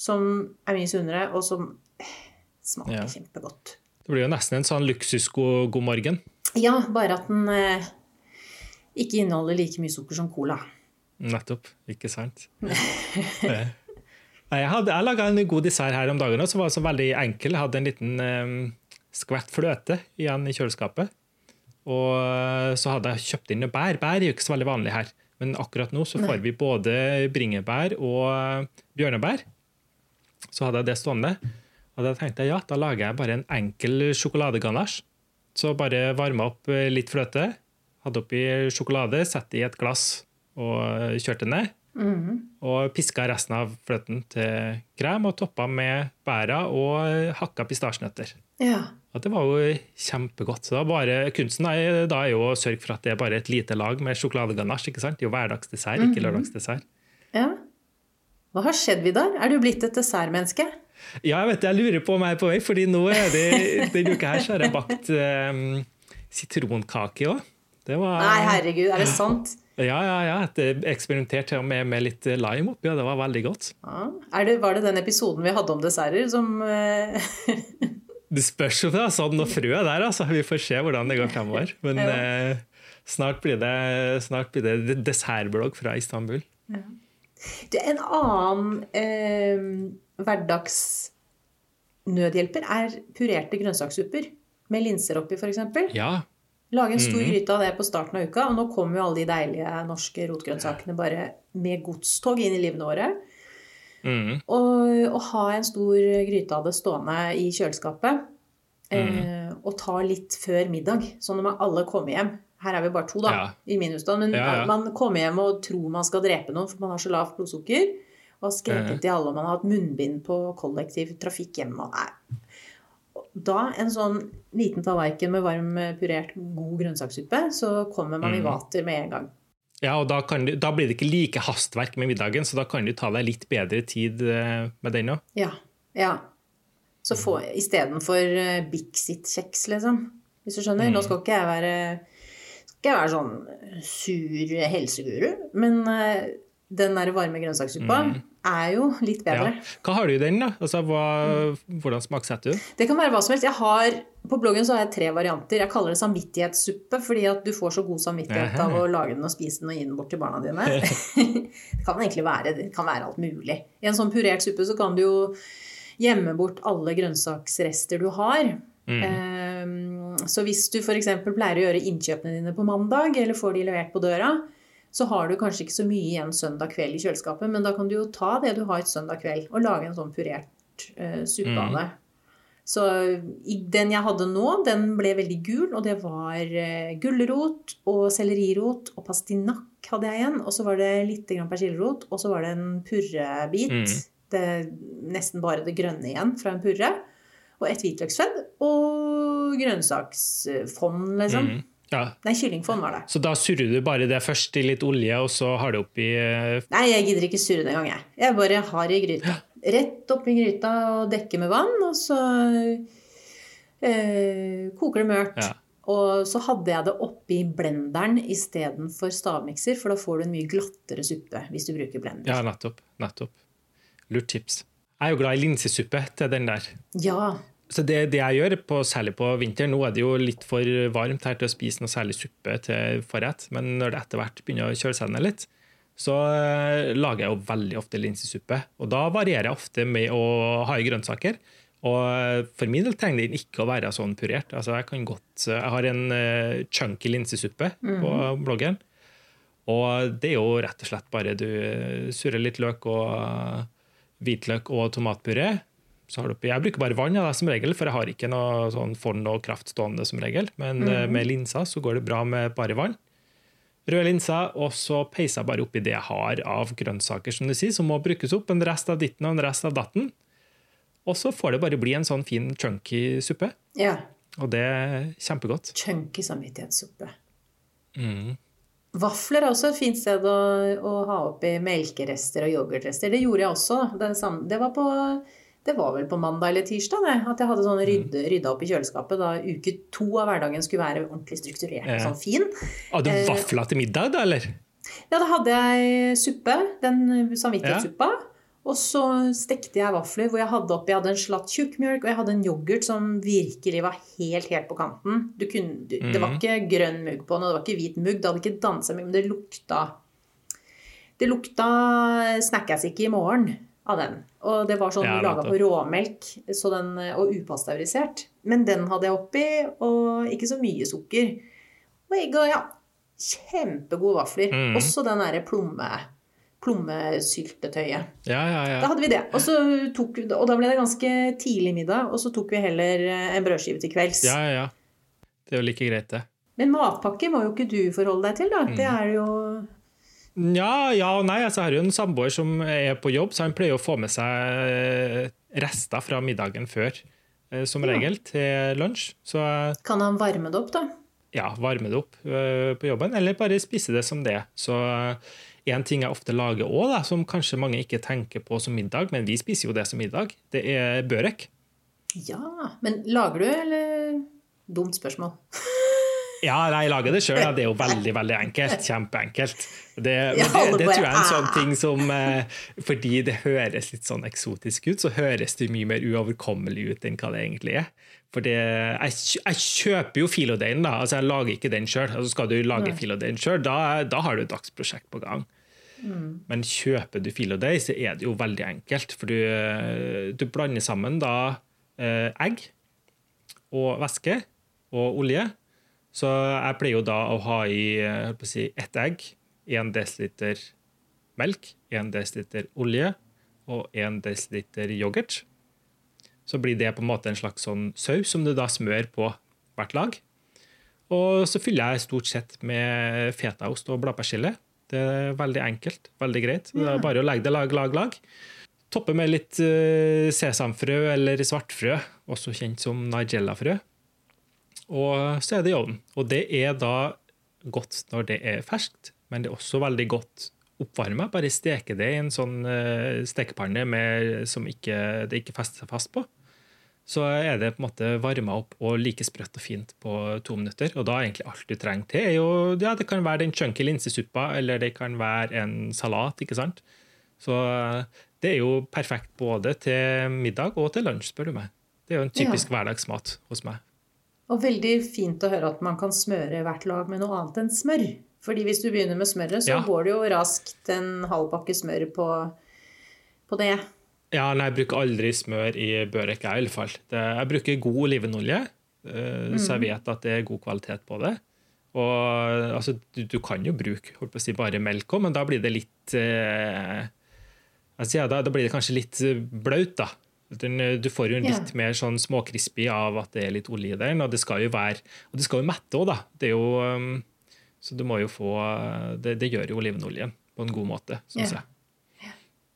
som er mye sunnere, og som eh, smaker ja. kjempegodt. Det blir jo nesten en sånn luksusgod morgen. Ja, bare at den eh, ikke inneholder like mye sukker som cola. Nettopp. Ikke sant. jeg hadde, jeg laga en god dessert her om dagen som var så veldig enkel. Jeg hadde en liten um, skvett fløte igjen i kjøleskapet. Og eh, så hadde jeg kjøpt inn bær. Bær er jo ikke så veldig vanlig her. Men akkurat nå så får vi både bringebær og eh, bjørnebær. Så hadde jeg det stående. Og da tenkte jeg ja, da lager jeg bare en enkel sjokoladeganasj. Så bare varma opp litt fløte, hadde oppi sjokolade, satte i et glass og kjørte ned. Mm. Og piska resten av fløten til krem og toppa med bæra og hakka pistasjenøtter. Ja. Og det var jo kjempegodt. Så bare, kunsten er, da er jo å sørge for at det er bare et lite lag med sjokoladeganasje. ikke sant? Det er jo hverdagsdessert, mm -hmm. ikke lørdagsdessert. Ja. Hva har skjedd, Vidar? Er du blitt et dessertmenneske? Ja, jeg vet. Jeg lurer på om jeg er på vei, fordi nå er det, denne uka her så har jeg bakt um, sitronkake òg. Var... Nei, herregud, er det sant? Ja, ja, ja. Jeg eksperimenterte med, med litt lime oppi, og det var veldig godt. Ja. Det, var det den episoden vi hadde om desserter som eh, Det spørs jo fra sånn noe er der, altså. Vi får se hvordan det går fremover. Men ja. eh, snart, blir det, snart blir det dessertblogg fra Istanbul. Ja. Du, en annen eh, hverdagsnødhjelper er purerte grønnsakssupper med linser oppi, f.eks. Ja, Lage en stor mm. gryte av det på starten av uka. Og nå kommer jo alle de deilige norske rotgrønnsakene bare med godstog inn i livene våre. Mm. Og og, ha en stor gryte av det stående i kjøleskapet mm. eh, og ta litt før middag, sånn når alle kommer hjem. Her er vi bare to, da, ja. i min husstand. Men ja, ja. man kommer hjem og tror man skal drepe noen, for man har så lavt blodsukker. Og har skrevet til alle, og man har hatt munnbind på kollektiv trafikk hjemme. Nei, da en sånn liten tallerken med varm, eh, purert, god grønnsakssuppe, så kommer man i mm. vater med en gang. Ja, og da, du, da, blir det ikke like hastverk med middagen, så da kan du ta deg litt bedre tid eh, med den òg. Ja. ja. Så få istedenfor eh, Bixit-kjeks, liksom. Hvis du skjønner. Mm. Nå skal ikke jeg være, skal jeg være sånn sur helseguru, men den der varme grønnsakssuppa mm. Er jo litt bedre. Ja. Hva har du i den, da? Altså, hva, hvordan smaksetter du? Det kan være hva som helst. Jeg har, på bloggen så har jeg tre varianter. Jeg kaller det samvittighetssuppe, fordi at du får så god samvittighet av å lage den og spise den og gi den bort til barna dine. det kan egentlig være, det kan være alt mulig. I en sånn purert suppe så kan du jo gjemme bort alle grønnsaksrester du har. Mm. Um, så hvis du f.eks. pleier å gjøre innkjøpene dine på mandag, eller får de levert på døra, så har du kanskje ikke så mye igjen søndag kveld i kjøleskapet, men da kan du jo ta det du har et søndag kveld, og lage en sånn purert uh, suppe av mm. det. Så den jeg hadde nå, den ble veldig gul, og det var uh, gulrot og sellerirot og pastinakk hadde jeg igjen. Og så var det litt persillerot, og så var det en purrebit. Mm. Det, nesten bare det grønne igjen fra en purre. Og et hvitløksfedd og grønnsaksfond, liksom. Mm. Ja. Nei, kyllingfond var det. Så da surrer du bare det først i litt olje, og så har du oppi uh... Nei, jeg gidder ikke surre det engang, jeg. Jeg bare har i gryta. Rett oppi gryta og dekker med vann, og så øh, koker det mørt. Ja. Og så hadde jeg det oppi blenderen istedenfor stavmikser, for da får du en mye glattere suppe hvis du bruker blender. Ja, nettopp. Nettopp. Lurt tips. Jeg er jo glad i linsesuppe til den der. Ja, så det, det, jeg gjør, på, særlig på vinteren Nå er det jo litt for varmt her til å spise noe særlig suppe til forrett, men når det etter hvert begynner å kjøle seg ned litt, så uh, lager jeg jo veldig ofte linsesuppe. Og da varierer jeg ofte med å ha i grønnsaker. Og eh, for min del trenger det ikke å være sånn purert. Altså jeg, kan godt, jeg har en chunky linsesuppe mm. på mhm. bloggen. Og det er jo rett og slett bare du surrer litt løk og hvitløk og tomatpuré jeg bruker bare vann ja, som regel, for jeg har ikke noe sånn fond og kraft stående som regel. Men mm. med linser så går det bra med bare vann. Røde linser, og så peiser jeg bare oppi det jeg har av grønnsaker som du sier, som må brukes opp. En rest av ditten og en rest av datten. Og så får det bare bli en sånn fin chunky suppe. Ja. Og det er kjempegodt. Chunky samvittighetssuppe. Mm. Vafler er også et fint sted å, å ha oppi melkerester og yoghurtrester. Det gjorde jeg også. Det, det var på det var vel på mandag eller tirsdag det, at jeg hadde sånn rydde, rydda opp i kjøleskapet da uke to av hverdagen skulle være ordentlig strukturert og sånn fin. Hadde du eh, vafler til middag, da, eller? Ja, da hadde jeg suppe. Den samvittighetssuppa. Og så stekte jeg vafler hvor jeg hadde oppi jeg hadde en slatt tjukkmjølk og jeg hadde en yoghurt som virkelig var helt helt på kanten. Kunne, du, mm. Det var mhm. ikke grønn mugg på den, og det var ikke hvit mugg. Det hadde ikke dansa mye, men det lukta Det lukta snackes ikke i morgen av den. Og det var sånn Ja, laga på råmelk så den, og upasteurisert. Men den hadde jeg oppi, og ikke så mye sukker. Og egg og ja, kjempegode vafler. Mm. Også den derre plomme, plommesyltetøyet. Ja, ja, Da hadde vi det. Og, så tok, og da ble det ganske tidlig middag, og så tok vi heller eh, en brødskive til kvelds. ja, ja, ja. Det er jo like greit, det. Men matpakke må jo ikke du forholde deg til, da. Mm. Det er jo Ja, ja og nei. Altså, jeg har jo en samboer som er på jobb, så han pleier å få med seg rester fra middagen før, eh, som regel, til lunsj. Så Kan han varme det opp, da? ja, varme det opp eh, på jobben, eller bare spise det som det. Så eh, en ting jeg ofte lager òg, som kanskje mange ikke tenker på som middag, men vi spiser jo det som middag, det er børek. Ja. Men lager du, eller Dumt spørsmål. Ja, jeg lager det sjøl. Det er jo veldig veldig enkelt. Kjempeenkelt. Det, det, det tror jeg er en sånn ting som eh, Fordi det høres litt sånn eksotisk ut, så høres det mye mer uoverkommelig ut enn hva det egentlig er. For det, jeg, jeg kjøper jo filodeigen, da. Altså, jeg lager ikke den sjøl. Altså, skal du lage filodeigen sjøl, da, da har du et dagsprosjekt på gang. Mm. Men kjøper du filodeig, så er det jo veldig enkelt. For du, eh, du blander sammen da eh, egg og væske og olje. Så jeg pleier jo da å ha i å si, ett egg, 1 dl melk, 1 dl olje og 1 dl yoghurt. Så blir det på en måte en slags sånn saus som du da smører på hvert lag. Og så fyller jeg stort sett med fetaost og bladpersille. Det er veldig enkelt, veldig greit. Det er bare å legge det lag, lag, lag. Toppe med litt eh, sesamfrø eller svartfrø, også kjent som nigellafrø. Og så er det i ovnen. Og det er da godt når det er ferskt, men det er også veldig godt oppvarma. Bare steke det i en sånn eh, stekepanne med, som ikke, det ikke fester seg fast på. Så er det på en måte varma opp og like sprøtt og fint på to minutter. Og da er egentlig alt du trenger til, er jo ja, Det kan være den chunky linsesuppa, eller det kan være en salat. ikke sant? Så eh, det er jo perfekt både til middag og til lunsj, spør du meg. Det er jo en typisk hverdagsmat hos meg. Og veldig fint å høre at man kan smøre hvert lag med noe annet enn smør. Fordi hvis du begynner med smøret, så Ja. går det jo raskt en halv pakke smør på, på det. Ja, nei, jeg bruker aldri smør i børek, jeg i alle fall. Det, jeg bruker god olivenolje, mm. så jeg vet at det er god kvalitet på det. Og altså, du, du kan jo bruke holdt på å si, bare melk òg, men da blir det litt eh, altså, ja, da, da blir det kanskje litt eh, blaut, da. Den, eh, du får jo en litt litt mer sånn småkrispy av at det er litt olje i den, og det skal jo være og det skal jo mette òg, da. Det er jo, um, så du må jo få Det, det gjør jo olivenoljen på en god måte, syns yeah. jeg.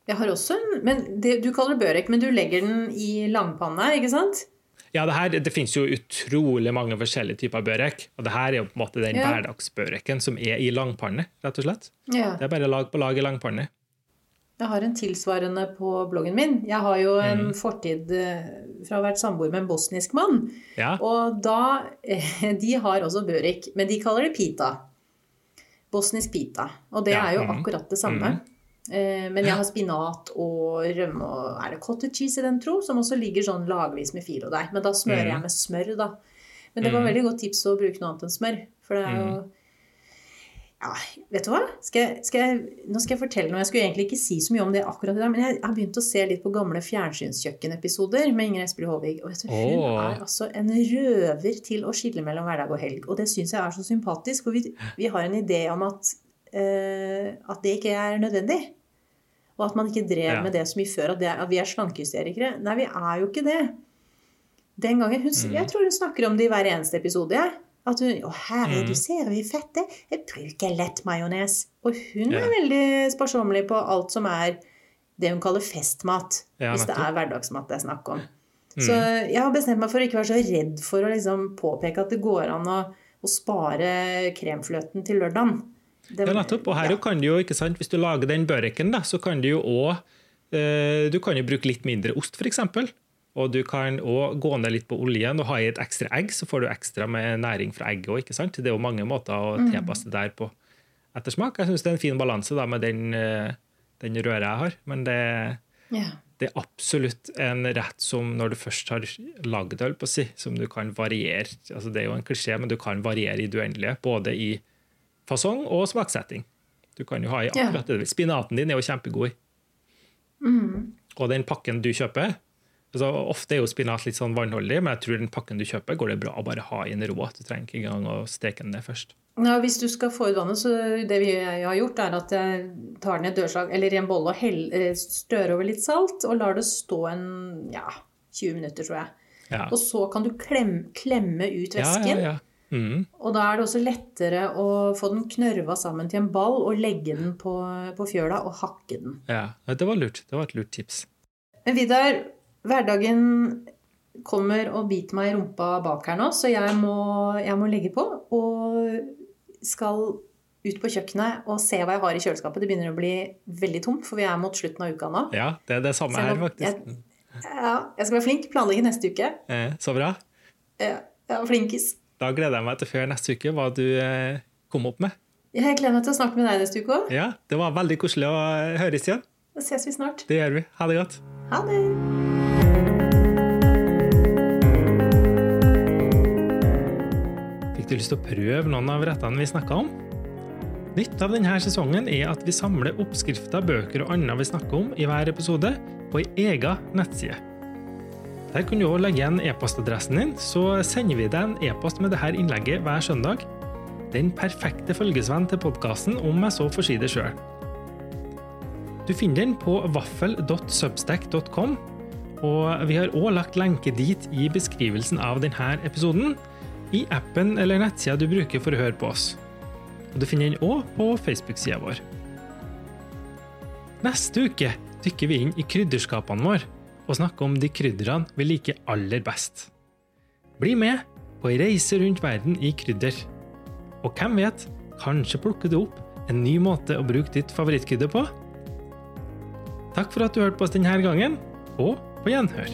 Jeg har også en men det, Du kaller det børek, men du legger den i langpanne, ikke sant? Ja, det, her, det finnes jo utrolig mange forskjellige typer børek. Og det her er jo på en måte den Ja. hverdagsbøreken som er i langpanne, rett og slett. Ja. Det er bare lag på lag i langpanne. Jeg har en tilsvarende på bloggen min. Jeg har jo en Mm. fortid eh, fra å ha vært samboer med en bosnisk mann. Ja, Og da eh, De har også børik, men de kaller det pita. Bosnisk pita. Og det Ja, er jo mhm. akkurat det samme. Mm. Men jeg har spinat og rømme og Er det cottage cheese i den, tro? Som også ligger sånn lagvis med filodeig. Men da smører mm. jeg med smør, da. Men det var Mhm. veldig godt tips å bruke noe annet enn smør. For det er jo ja, vet du hva? Skal jeg, skal jeg, nå skal jeg fortelle noe. Jeg skulle egentlig ikke si så mye om det akkurat i dag, men jeg har begynt å se litt på gamle fjernsynskjøkkenepisoder med Inger Espelid Håvig. Og vet du, hun oh. er altså en røver til å skille mellom hverdag og helg. Og det syns jeg er så sympatisk. For vi, vi har en idé om at, uh, at det ikke er nødvendig. Og at man ikke drev Ja. med det så mye før. At, det, at vi er slankehysterikere. Nei, vi er jo ikke det. Den gangen, hun, Mm. Jeg tror hun snakker om det i hver eneste episode. jeg. At hun Å, her Mm. reduserer vi fettet. Jeg bruker lett majones. Og hun er Ja. veldig sparsommelig på alt som er det hun kaller festmat. Ja, hvis det er hverdagsmat det er snakk om. Mm. Så jeg har bestemt meg for å ikke være så redd for å liksom påpeke at det går an å, å spare kremfløten til lørdagen. Det- ja nettopp. Og her ja. kan du jo, ikke sant, hvis du lager den børeken, da, så kan du jo òg eh, Du kan jo bruke litt mindre ost, f.eks. Og du kan òg gå ned litt på oljen og ha i et ekstra egg, så får du ekstra med næring fra egget òg. Det er jo mange måter å Mm. tilpasse det der på ettersmak. Jeg syns det er en fin balanse da, med den, eh, den røra jeg har. Men det, ja. det er absolutt en rett som når du først har lagd det, på si, som du kan variere. Altså, det er jo en klisjé, men du kan variere i det uendelige. Både i fasong og smaksetting. Du kan jo ha i akkurat det. Spinaten din er jo kjempegod. Mm. Og den pakken du kjøper altså Ofte er jo spinat litt sånn vannholdig, men jeg tror den pakken du kjøper, går det bra å bare ha i en rå. Du trenger ikke engang å steke den ned først. Ja, hvis du skal få ut vannet, så det vi har gjort, er at jeg tar den i dørslag eller i en bolle og hell, eh, over litt salt og lar det stå en ja, 20 minutter, tror jeg. Ja. Og så kan du klemme, klemme ut Ja, væsken. ja, ja. Mm. Og da er det også lettere å få den knørva sammen til en ball og legge den på, på fjøla og hakke den. ja. Det var lurt. Det var et lurt tips. Men Vidar, hverdagen kommer og biter meg i rumpa bak her nå, så jeg må, jeg må legge på. Og skal ut på kjøkkenet og se hva jeg har i kjøleskapet. Det begynner å bli veldig tomt, for vi er mot slutten av uka nå. Ja, det er det samme her, faktisk. faktisk. Ja, jeg skal være flink. Planlegge neste uke. Eh, så bra. Ja, ja, flinkis. Da gleder jeg meg til før neste uke hva du eh, kom opp med. Jeg gleder meg til å snakke med deg neste uke òg. Ja, Det var veldig koselig å eh, høres igjen. Da ses vi snart. Det gjør vi. Ha det godt. Ha det. Fikk du lyst til å prøve noen av rettene vi snakka om? Nytt av denne sesongen er at vi samler oppskrifter, bøker og annet vi snakker om i hver episode, på ei ega nettside. Der kan du også legge igjen e-postadressen din, så sender vi deg en e-post med dette innlegget hver søndag. Den perfekte følgesvenn til podkasten, om jeg så får si det sjøl. Du finner den på vaffel.substack.com, og vi har òg lagt lenke dit i beskrivelsen av denne episoden, i appen eller nettsida du bruker for å høre på oss. Og Du finner den òg på Facebook-sida vår. Neste uke dykker vi inn i krydderskapene våre og snakker om de krydderne vi liker aller best. Bli med på ei reise rundt verden i krydder. Og hvem vet, kanskje plukker du opp en ny måte å bruke ditt favorittkrydder på? Takk for at du hørte på oss denne gangen, og på gjenhør.